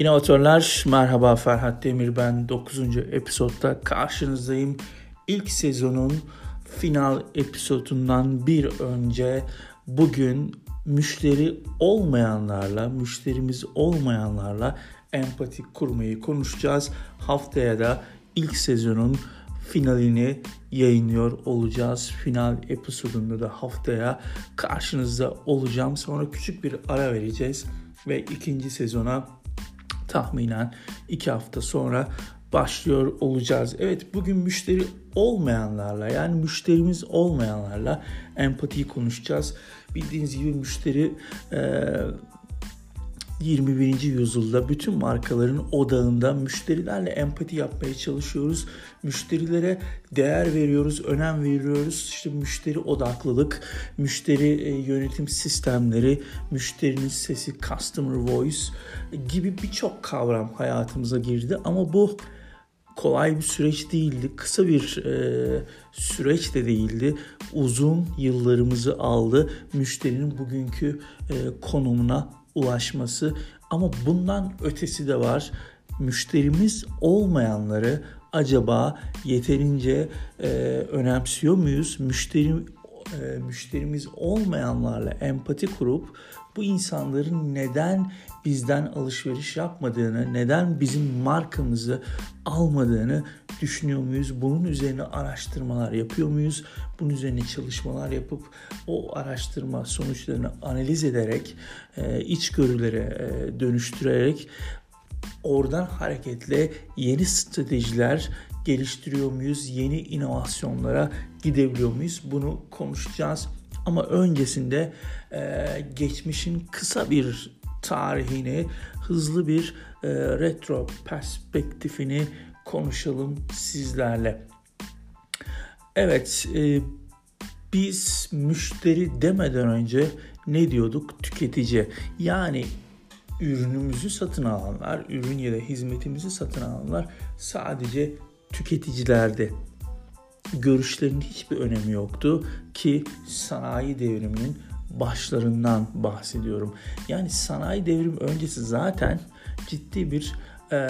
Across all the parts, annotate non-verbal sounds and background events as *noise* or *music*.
İnovatörler merhaba Ferhat Demir ben 9. episodda karşınızdayım. İlk sezonun final episodundan bir önce bugün müşteri olmayanlarla, müşterimiz olmayanlarla empati kurmayı konuşacağız. Haftaya da ilk sezonun finalini yayınlıyor olacağız. Final episodunda da haftaya karşınızda olacağım. Sonra küçük bir ara vereceğiz ve ikinci sezona tahminen 2 hafta sonra başlıyor olacağız. Evet bugün müşteri olmayanlarla yani müşterimiz olmayanlarla empatiyi konuşacağız. Bildiğiniz gibi müşteri e, 21. yüzyılda bütün markaların odağında müşterilerle empati yapmaya çalışıyoruz. Müşterilere değer veriyoruz, önem veriyoruz. İşte müşteri odaklılık, müşteri e, yönetim sistemleri, müşterinin sesi, customer voice gibi birçok kavram hayatımıza girdi. Ama bu kolay bir süreç değildi. Kısa bir e, süreç de değildi. Uzun yıllarımızı aldı müşterinin bugünkü e, konumuna ulaşması ama bundan ötesi de var. Müşterimiz olmayanları acaba yeterince e, önemsiyor muyuz? Müşteri e, müşterimiz olmayanlarla empati kurup bu insanların neden bizden alışveriş yapmadığını, neden bizim markamızı almadığını düşünüyor muyuz? Bunun üzerine araştırmalar yapıyor muyuz? Bunun üzerine çalışmalar yapıp o araştırma sonuçlarını analiz ederek, e, içgörülere e, dönüştürerek oradan hareketle yeni stratejiler geliştiriyor muyuz? Yeni inovasyonlara gidebiliyor muyuz? Bunu konuşacağız. Ama öncesinde e, geçmişin kısa bir tarihini, hızlı bir e, retro perspektifini konuşalım sizlerle. Evet, e, biz müşteri demeden önce ne diyorduk? Tüketici. Yani ürünümüzü satın alanlar, ürün ya da hizmetimizi satın alanlar sadece tüketicilerdi. Görüşlerinin hiçbir önemi yoktu ki sanayi devriminin başlarından bahsediyorum. Yani sanayi devrim öncesi zaten ciddi bir e,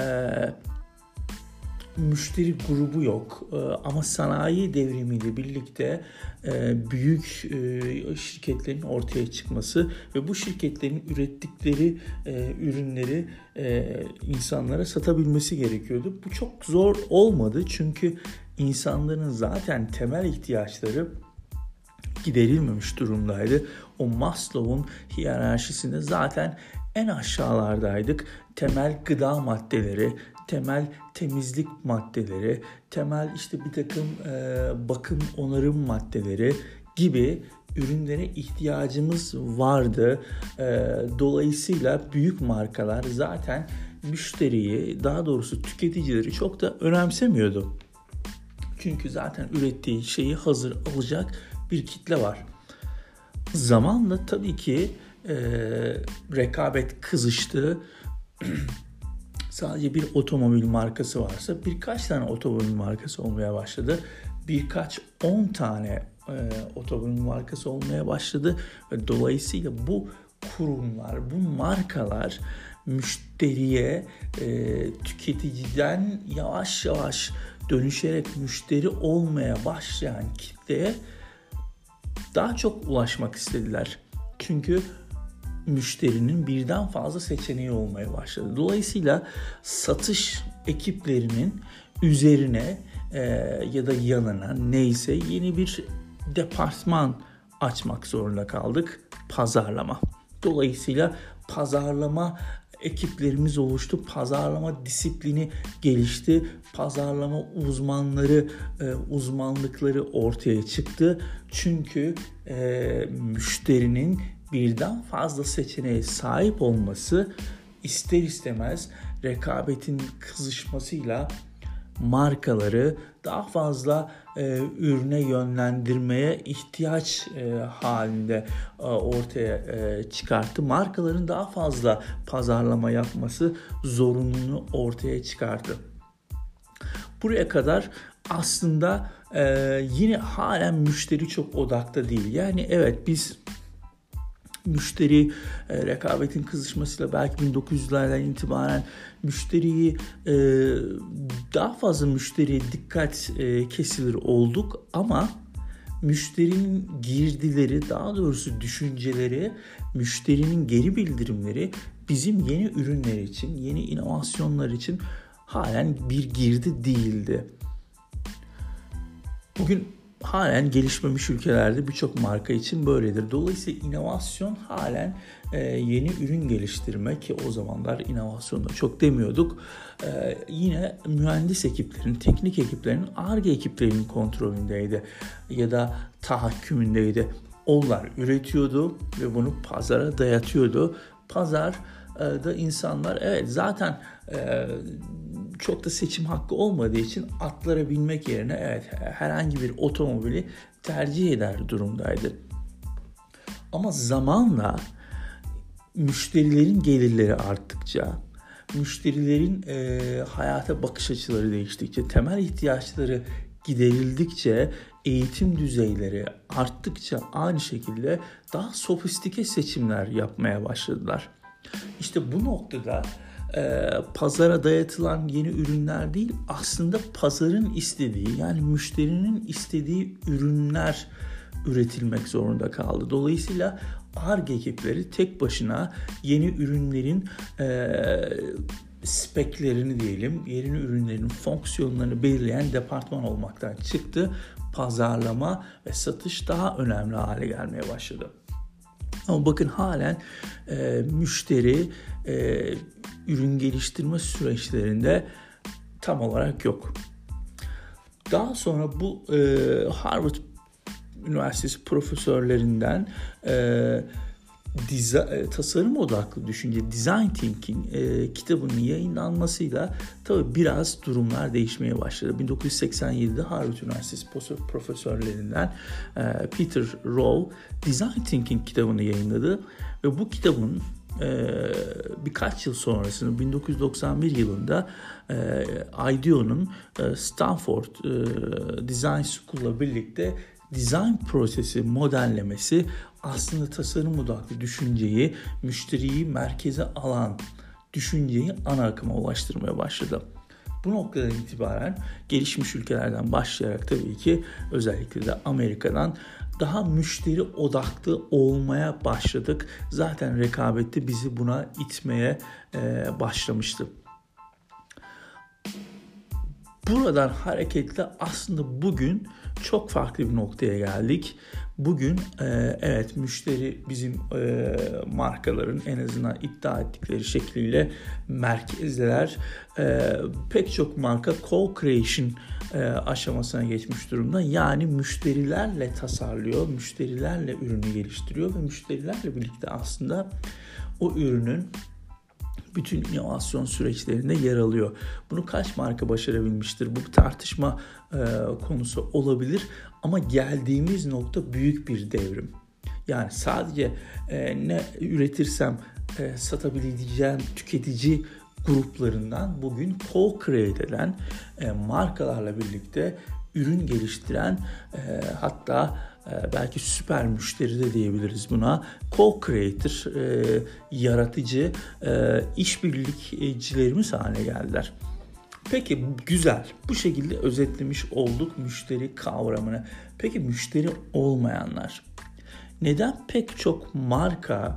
müşteri grubu yok e, ama sanayi devrimiyle birlikte e, büyük e, şirketlerin ortaya çıkması ve bu şirketlerin ürettikleri ürünleri insanlara satabilmesi gerekiyordu. Bu çok zor olmadı çünkü insanların zaten temel ihtiyaçları giderilmemiş durumdaydı. O Maslow'un hiyerarşisinde zaten en aşağılardaydık. Temel gıda maddeleri, temel temizlik maddeleri, temel işte bir takım e, bakım onarım maddeleri gibi ürünlere ihtiyacımız vardı. E, dolayısıyla büyük markalar zaten müşteriyi daha doğrusu tüketicileri çok da önemsemiyordu. Çünkü zaten ürettiği şeyi hazır alacak bir kitle var. Zamanla tabii ki e, rekabet kızıştı. *clears throat* Sadece bir otomobil markası varsa birkaç tane otomobil markası olmaya başladı. Birkaç on tane e, otomobil markası olmaya başladı ve dolayısıyla bu kurumlar, bu markalar müşteriye e, tüketiciden yavaş yavaş dönüşerek müşteri olmaya başlayan kitleye daha çok ulaşmak istediler. Çünkü müşterinin birden fazla seçeneği olmaya başladı. Dolayısıyla satış ekiplerinin üzerine e, ya da yanına neyse yeni bir departman açmak zorunda kaldık. Pazarlama. Dolayısıyla pazarlama ekiplerimiz oluştu. Pazarlama disiplini gelişti. Pazarlama uzmanları, e, uzmanlıkları ortaya çıktı. Çünkü e, müşterinin birden fazla seçeneğe sahip olması ister istemez rekabetin kızışmasıyla markaları daha fazla e, ürüne yönlendirmeye ihtiyaç e, halinde e, ortaya e, çıkarttı. Markaların daha fazla pazarlama yapması zorunluluğunu ortaya çıkarttı. Buraya kadar aslında e, yine halen müşteri çok odakta değil. Yani evet biz müşteri e, rekabetin kızışmasıyla belki 1900'lerden itibaren müşteriyi e, daha fazla müşteriye dikkat e, kesilir olduk ama müşterinin girdileri daha doğrusu düşünceleri müşterinin geri bildirimleri bizim yeni ürünler için yeni inovasyonlar için halen bir girdi değildi. Bugün halen gelişmemiş ülkelerde birçok marka için böyledir. Dolayısıyla inovasyon halen e, yeni ürün geliştirme ki o zamanlar inovasyonda çok demiyorduk. E, yine mühendis ekiplerin, teknik ekiplerin, ARGE ekiplerinin kontrolündeydi ya da tahakkümündeydi. Onlar üretiyordu ve bunu pazara dayatıyordu. Pazar da insanlar evet zaten e, çok da seçim hakkı olmadığı için atlara binmek yerine evet herhangi bir otomobili tercih eder durumdaydı. Ama zamanla müşterilerin gelirleri arttıkça, müşterilerin e, hayata bakış açıları değiştikçe, temel ihtiyaçları giderildikçe, eğitim düzeyleri arttıkça aynı şekilde daha sofistike seçimler yapmaya başladılar. İşte bu noktada e, pazara dayatılan yeni ürünler değil aslında pazarın istediği yani müşterinin istediği ürünler üretilmek zorunda kaldı. Dolayısıyla ARGE ekipleri tek başına yeni ürünlerin e, speklerini diyelim, yeni ürünlerin fonksiyonlarını belirleyen departman olmaktan çıktı. Pazarlama ve satış daha önemli hale gelmeye başladı. Ama bakın halen e, müşteri e, ürün geliştirme süreçlerinde tam olarak yok. Daha sonra bu e, Harvard Üniversitesi profesörlerinden e, diza, e, tasarım odaklı düşünce Design Thinking e, kitabının yayınlanmasıyla tabi biraz durumlar değişmeye başladı. 1987'de Harvard Üniversitesi profesörlerinden e, Peter Rowe Design Thinking kitabını yayınladı ve bu kitabın e, birkaç yıl sonrasında 1991 yılında e, IDEO'nun e, Stanford e, Design School'la birlikte design prosesi modellemesi aslında tasarım odaklı düşünceyi, müşteriyi merkeze alan düşünceyi ana akıma ulaştırmaya başladı. Bu noktadan itibaren gelişmiş ülkelerden başlayarak tabii ki özellikle de Amerika'dan daha müşteri odaklı olmaya başladık. Zaten rekabette bizi buna itmeye başlamıştı. Buradan hareketle aslında bugün çok farklı bir noktaya geldik. Bugün e, evet müşteri bizim e, markaların en azından iddia ettikleri şekliyle merkezdeler. E, pek çok marka co-creation aşamasına geçmiş durumda. Yani müşterilerle tasarlıyor, müşterilerle ürünü geliştiriyor ve müşterilerle birlikte aslında o ürünün bütün inovasyon süreçlerinde yer alıyor. Bunu kaç marka başarabilmiştir? Bu bir tartışma e, konusu olabilir ama geldiğimiz nokta büyük bir devrim. Yani sadece e, ne üretirsem e, satabileceğim tüketici gruplarından bugün co-create eden e, markalarla birlikte ürün geliştiren e, hatta belki süper müşteri de diyebiliriz buna. Co-creator, e, yaratıcı e, işbirlikçilerimiz haline geldiler. Peki güzel. Bu şekilde özetlemiş olduk müşteri kavramını. Peki müşteri olmayanlar? Neden pek çok marka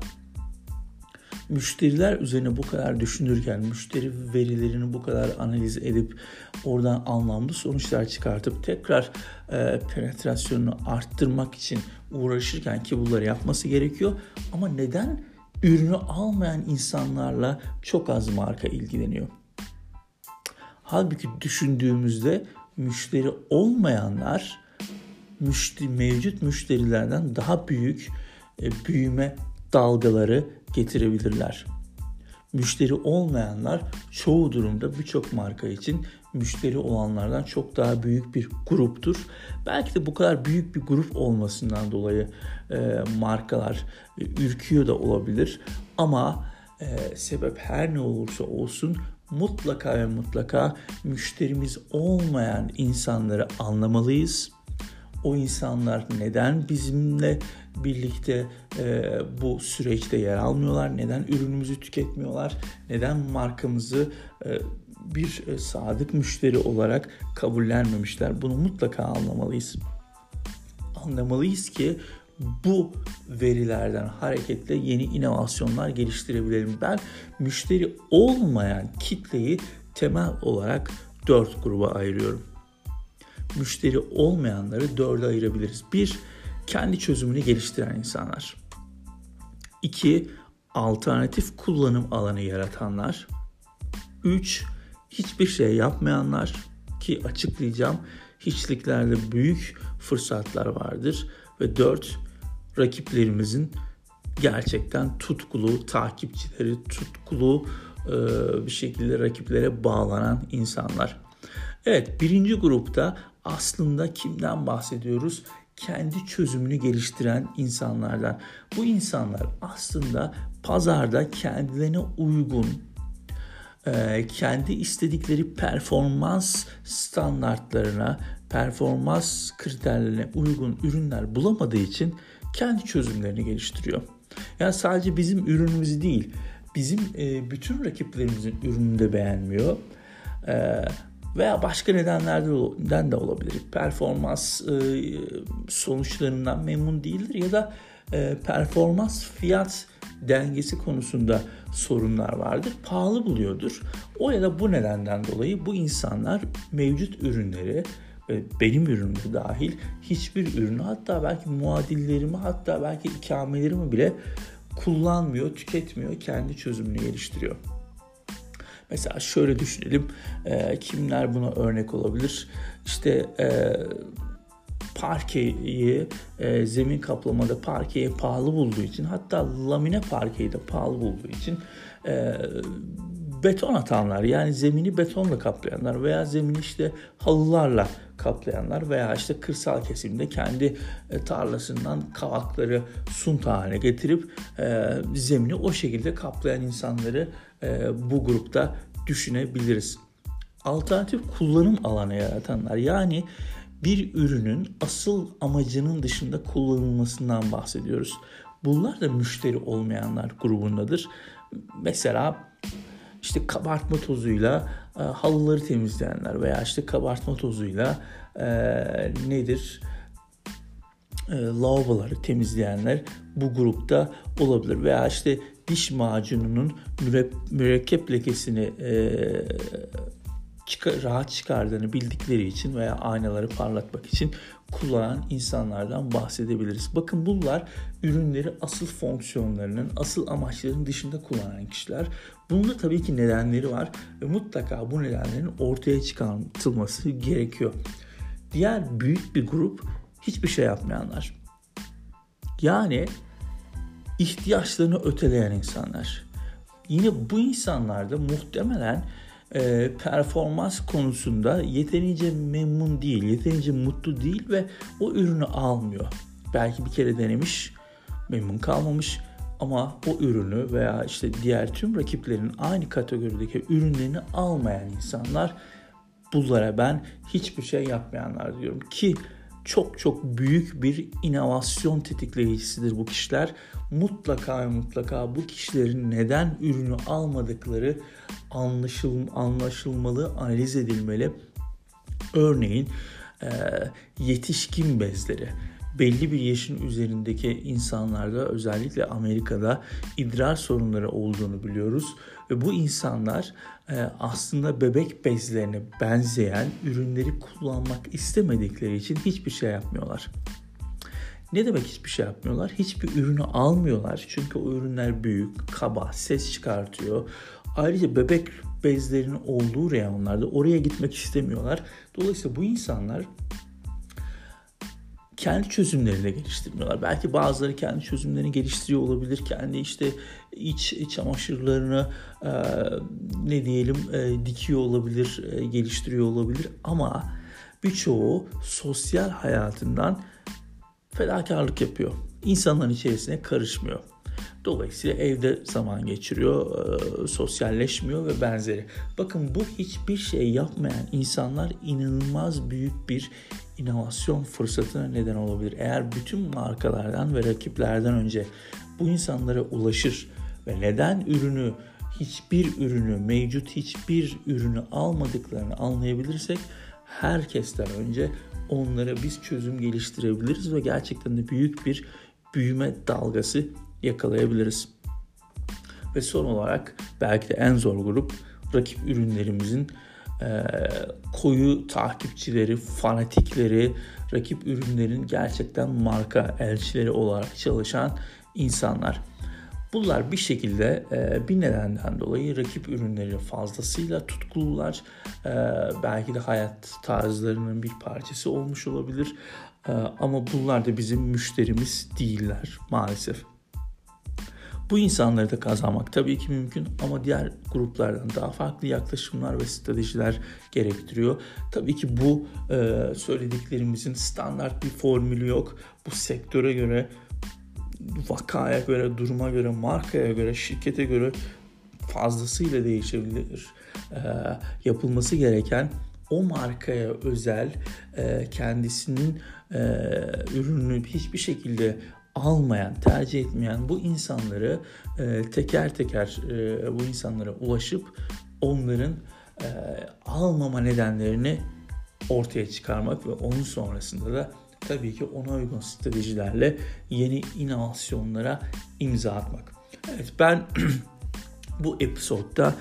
müşteriler üzerine bu kadar düşünürken, müşteri verilerini bu kadar analiz edip oradan anlamlı sonuçlar çıkartıp tekrar e, penetrasyonunu arttırmak için uğraşırken ki bunları yapması gerekiyor. Ama neden ürünü almayan insanlarla çok az marka ilgileniyor? Halbuki düşündüğümüzde müşteri olmayanlar müşteri, mevcut müşterilerden daha büyük e, büyüme dalgaları getirebilirler. Müşteri olmayanlar çoğu durumda birçok marka için müşteri olanlardan çok daha büyük bir gruptur. Belki de bu kadar büyük bir grup olmasından dolayı e, markalar e, ürküyor da olabilir. Ama e, sebep her ne olursa olsun mutlaka ve mutlaka müşterimiz olmayan insanları anlamalıyız. O insanlar neden bizimle birlikte e, bu süreçte yer almıyorlar? Neden ürünümüzü tüketmiyorlar? Neden markamızı e, bir e, sadık müşteri olarak kabullenmemişler? Bunu mutlaka anlamalıyız. Anlamalıyız ki bu verilerden hareketle yeni inovasyonlar geliştirebilelim. Ben müşteri olmayan kitleyi temel olarak dört gruba ayırıyorum. Müşteri olmayanları dörde ayırabiliriz. Bir, kendi çözümünü geliştiren insanlar. İki, alternatif kullanım alanı yaratanlar. Üç, hiçbir şey yapmayanlar ki açıklayacağım hiçliklerde büyük fırsatlar vardır. Ve dört, rakiplerimizin gerçekten tutkulu takipçileri, tutkulu e, bir şekilde rakiplere bağlanan insanlar. Evet birinci grupta aslında kimden bahsediyoruz? Kendi çözümünü geliştiren insanlardan. Bu insanlar aslında pazarda kendilerine uygun, e, kendi istedikleri performans standartlarına, performans kriterlerine uygun ürünler bulamadığı için kendi çözümlerini geliştiriyor. Yani sadece bizim ürünümüzü değil, bizim e, bütün rakiplerimizin ürününü de beğenmiyor. E, veya başka nedenlerden de olabilir. Performans e, sonuçlarından memnun değildir ya da e, performans fiyat dengesi konusunda sorunlar vardır. Pahalı buluyordur. O ya da bu nedenden dolayı bu insanlar mevcut ürünleri benim ürünüm dahil hiçbir ürünü hatta belki muadillerimi hatta belki ikamelerimi bile kullanmıyor, tüketmiyor, kendi çözümünü geliştiriyor. Mesela şöyle düşünelim, e, kimler buna örnek olabilir? İşte e, parkeyi, e, zemin kaplamada parkeyi pahalı bulduğu için hatta lamine parkeyi de pahalı bulduğu için e, beton atanlar yani zemini betonla kaplayanlar veya zemini işte halılarla kaplayanlar veya işte kırsal kesimde kendi e, tarlasından kavakları sunta haline getirip e, zemini o şekilde kaplayan insanları bu grupta düşünebiliriz. Alternatif kullanım alanı yaratanlar yani bir ürünün asıl amacının dışında kullanılmasından bahsediyoruz. Bunlar da müşteri olmayanlar grubundadır. Mesela işte kabartma tozuyla e, halıları temizleyenler veya işte kabartma tozuyla e, nedir e, lavaboları temizleyenler bu grupta olabilir veya işte diş macununun mürekkep lekesini e, çıkar, rahat çıkardığını bildikleri için veya aynaları parlatmak için kullanan insanlardan bahsedebiliriz. Bakın bunlar ürünleri asıl fonksiyonlarının, asıl amaçlarının dışında kullanan kişiler. Bunun da tabii ki nedenleri var ve mutlaka bu nedenlerin ortaya çıkartılması gerekiyor. Diğer büyük bir grup hiçbir şey yapmayanlar. Yani ihtiyaçlarını öteleyen insanlar. Yine bu insanlar da muhtemelen e, performans konusunda yeterince memnun değil, yeterince mutlu değil ve o ürünü almıyor. Belki bir kere denemiş, memnun kalmamış ama o ürünü veya işte diğer tüm rakiplerin aynı kategorideki ürünlerini almayan insanlar bunlara ben hiçbir şey yapmayanlar diyorum ki çok çok büyük bir inovasyon tetikleyicisidir bu kişiler. Mutlaka mutlaka bu kişilerin neden ürünü almadıkları anlaşıl, anlaşılmalı, analiz edilmeli. Örneğin yetişkin bezleri belli bir yaşın üzerindeki insanlarda özellikle Amerika'da idrar sorunları olduğunu biliyoruz ve bu insanlar e, aslında bebek bezlerine benzeyen ürünleri kullanmak istemedikleri için hiçbir şey yapmıyorlar. Ne demek hiçbir şey yapmıyorlar? Hiçbir ürünü almıyorlar. Çünkü o ürünler büyük, kaba, ses çıkartıyor. Ayrıca bebek bezlerinin olduğu reyonlarda oraya gitmek istemiyorlar. Dolayısıyla bu insanlar kendi çözümlerini geliştirmiyorlar. Belki bazıları kendi çözümlerini geliştiriyor olabilir. Kendi işte iç çamaşırlarını e, ne diyelim e, dikiyor olabilir, e, geliştiriyor olabilir. Ama birçoğu sosyal hayatından fedakarlık yapıyor. İnsanların içerisine karışmıyor. Dolayısıyla evde zaman geçiriyor, e, sosyalleşmiyor ve benzeri. Bakın bu hiçbir şey yapmayan insanlar inanılmaz büyük bir inovasyon fırsatına neden olabilir. Eğer bütün markalardan ve rakiplerden önce bu insanlara ulaşır ve neden ürünü hiçbir ürünü, mevcut hiçbir ürünü almadıklarını anlayabilirsek herkesten önce onlara biz çözüm geliştirebiliriz ve gerçekten de büyük bir büyüme dalgası yakalayabiliriz. Ve son olarak belki de en zor grup rakip ürünlerimizin e, koyu takipçileri, fanatikleri, rakip ürünlerin gerçekten marka elçileri olarak çalışan insanlar. Bunlar bir şekilde e, bir nedenden dolayı rakip ürünleri fazlasıyla tutkulular. E, belki de hayat tarzlarının bir parçası olmuş olabilir. E, ama bunlar da bizim müşterimiz değiller maalesef. Bu insanları da kazanmak tabii ki mümkün ama diğer gruplardan daha farklı yaklaşımlar ve stratejiler gerektiriyor. Tabii ki bu e, söylediklerimizin standart bir formülü yok. Bu sektöre göre, vakaya göre, duruma göre, markaya göre, şirkete göre fazlasıyla değişebilir. E, yapılması gereken o markaya özel e, kendisinin e, ürününü hiçbir şekilde almayan, tercih etmeyen bu insanları e, teker teker e, bu insanlara ulaşıp onların e, almama nedenlerini ortaya çıkarmak ve onun sonrasında da tabii ki ona uygun stratejilerle yeni inovasyonlara imza atmak. Evet ben *clears throat* bu episodda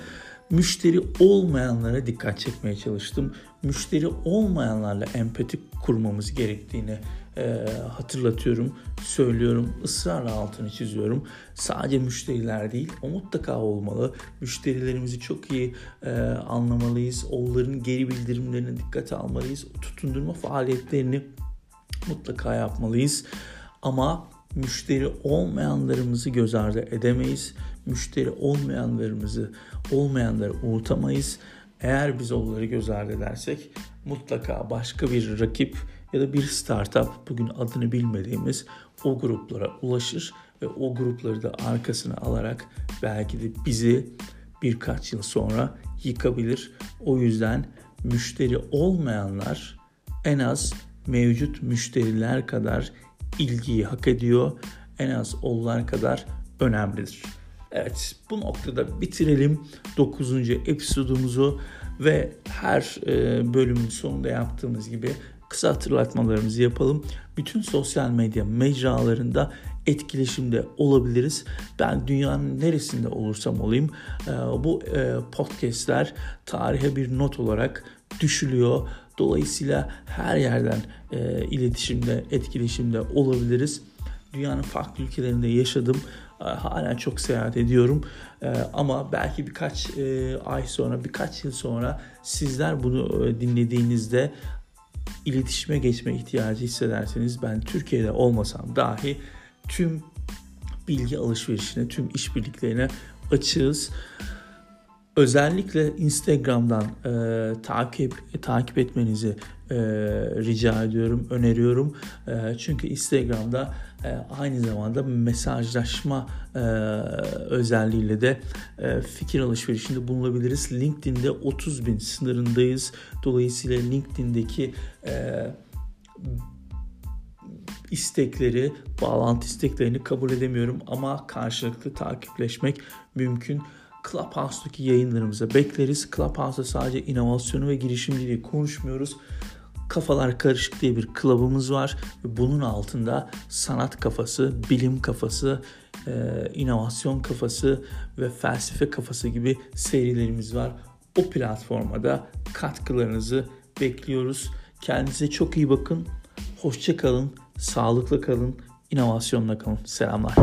müşteri olmayanlara dikkat çekmeye çalıştım. Müşteri olmayanlarla empati kurmamız gerektiğini e, hatırlatıyorum, söylüyorum, ısrarla altını çiziyorum. Sadece müşteriler değil, o mutlaka olmalı. Müşterilerimizi çok iyi e, anlamalıyız. Onların geri bildirimlerine dikkate almalıyız. Tutundurma faaliyetlerini mutlaka yapmalıyız. Ama müşteri olmayanlarımızı göz ardı edemeyiz. Müşteri olmayanlarımızı olmayanları unutamayız. Eğer biz onları göz ardı edersek mutlaka başka bir rakip ya da bir startup bugün adını bilmediğimiz o gruplara ulaşır ve o grupları da arkasına alarak belki de bizi birkaç yıl sonra yıkabilir. O yüzden müşteri olmayanlar en az mevcut müşteriler kadar ilgiyi hak ediyor. En az onlar kadar önemlidir. Evet bu noktada bitirelim 9. episodumuzu ve her e, bölümün sonunda yaptığımız gibi kısa hatırlatmalarımızı yapalım. Bütün sosyal medya mecralarında etkileşimde olabiliriz. Ben dünyanın neresinde olursam olayım e, bu e, podcastler tarihe bir not olarak düşülüyor. Dolayısıyla her yerden e, iletişimde, etkileşimde olabiliriz. Dünyanın farklı ülkelerinde yaşadım. Hala çok seyahat ediyorum. Ama belki birkaç ay sonra, birkaç yıl sonra sizler bunu dinlediğinizde iletişime geçme ihtiyacı hissederseniz ben Türkiye'de olmasam dahi tüm bilgi alışverişine, tüm işbirliklerine açığız. Özellikle Instagram'dan e, takip takip etmenizi e, rica ediyorum, öneriyorum. E, çünkü Instagram'da e, aynı zamanda mesajlaşma e, özelliğiyle de e, fikir alışverişinde bulunabiliriz. LinkedIn'de 30 bin sınırındayız. Dolayısıyla LinkedIn'deki e, istekleri, bağlantı isteklerini kabul edemiyorum ama karşılıklı takipleşmek mümkün. Clubhouse'daki yayınlarımıza bekleriz. Clubhouse'da sadece inovasyonu ve girişimciliği konuşmuyoruz. Kafalar Karışık diye bir klubumuz var. Bunun altında sanat kafası, bilim kafası, e, inovasyon kafası ve felsefe kafası gibi serilerimiz var. O platforma da katkılarınızı bekliyoruz. Kendinize çok iyi bakın. Hoşça kalın, sağlıklı kalın, inovasyonla kalın. Selamlar.